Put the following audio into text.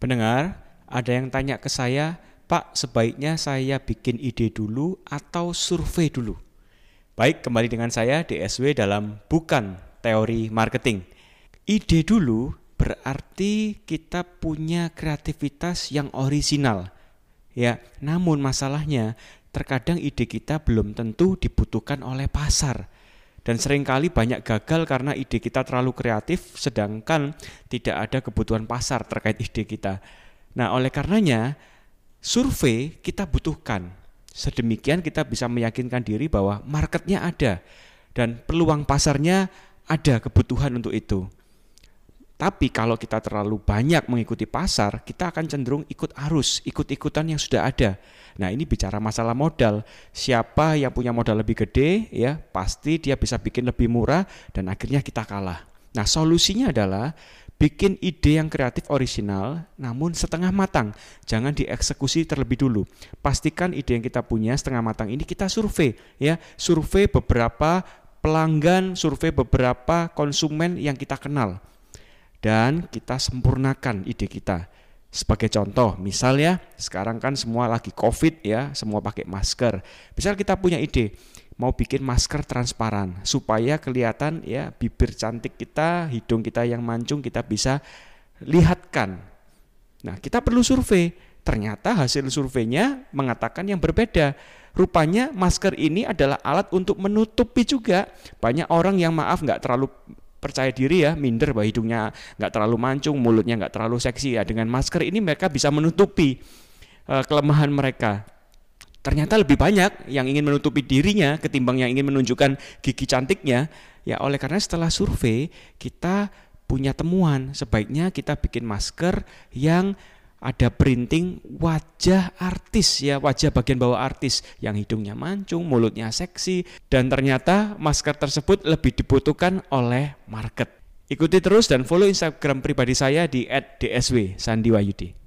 Pendengar, ada yang tanya ke saya, Pak, sebaiknya saya bikin ide dulu atau survei dulu? Baik, kembali dengan saya DSW dalam Bukan Teori Marketing. Ide dulu berarti kita punya kreativitas yang orisinal. Ya, namun masalahnya terkadang ide kita belum tentu dibutuhkan oleh pasar. Dan sering kali banyak gagal karena ide kita terlalu kreatif sedangkan tidak ada kebutuhan pasar terkait ide kita. Nah, oleh karenanya survei kita butuhkan. Sedemikian kita bisa meyakinkan diri bahwa marketnya ada dan peluang pasarnya ada kebutuhan untuk itu. Tapi kalau kita terlalu banyak mengikuti pasar, kita akan cenderung ikut arus, ikut-ikutan yang sudah ada. Nah, ini bicara masalah modal. Siapa yang punya modal lebih gede, ya pasti dia bisa bikin lebih murah dan akhirnya kita kalah. Nah, solusinya adalah bikin ide yang kreatif orisinal namun setengah matang. Jangan dieksekusi terlebih dulu. Pastikan ide yang kita punya setengah matang ini kita survei ya, survei beberapa pelanggan, survei beberapa konsumen yang kita kenal dan kita sempurnakan ide kita. Sebagai contoh, misal ya, sekarang kan semua lagi COVID ya, semua pakai masker. Misal kita punya ide, mau bikin masker transparan supaya kelihatan ya bibir cantik kita, hidung kita yang mancung kita bisa lihatkan. Nah, kita perlu survei. Ternyata hasil surveinya mengatakan yang berbeda. Rupanya masker ini adalah alat untuk menutupi juga. Banyak orang yang maaf nggak terlalu percaya diri ya, minder bahwa hidungnya nggak terlalu mancung, mulutnya nggak terlalu seksi ya. Dengan masker ini mereka bisa menutupi uh, kelemahan mereka. Ternyata lebih banyak yang ingin menutupi dirinya ketimbang yang ingin menunjukkan gigi cantiknya. Ya oleh karena setelah survei kita punya temuan sebaiknya kita bikin masker yang ada printing wajah artis ya, wajah bagian bawah artis yang hidungnya mancung, mulutnya seksi dan ternyata masker tersebut lebih dibutuhkan oleh market. Ikuti terus dan follow Instagram pribadi saya di @dsw Sandiwayudi.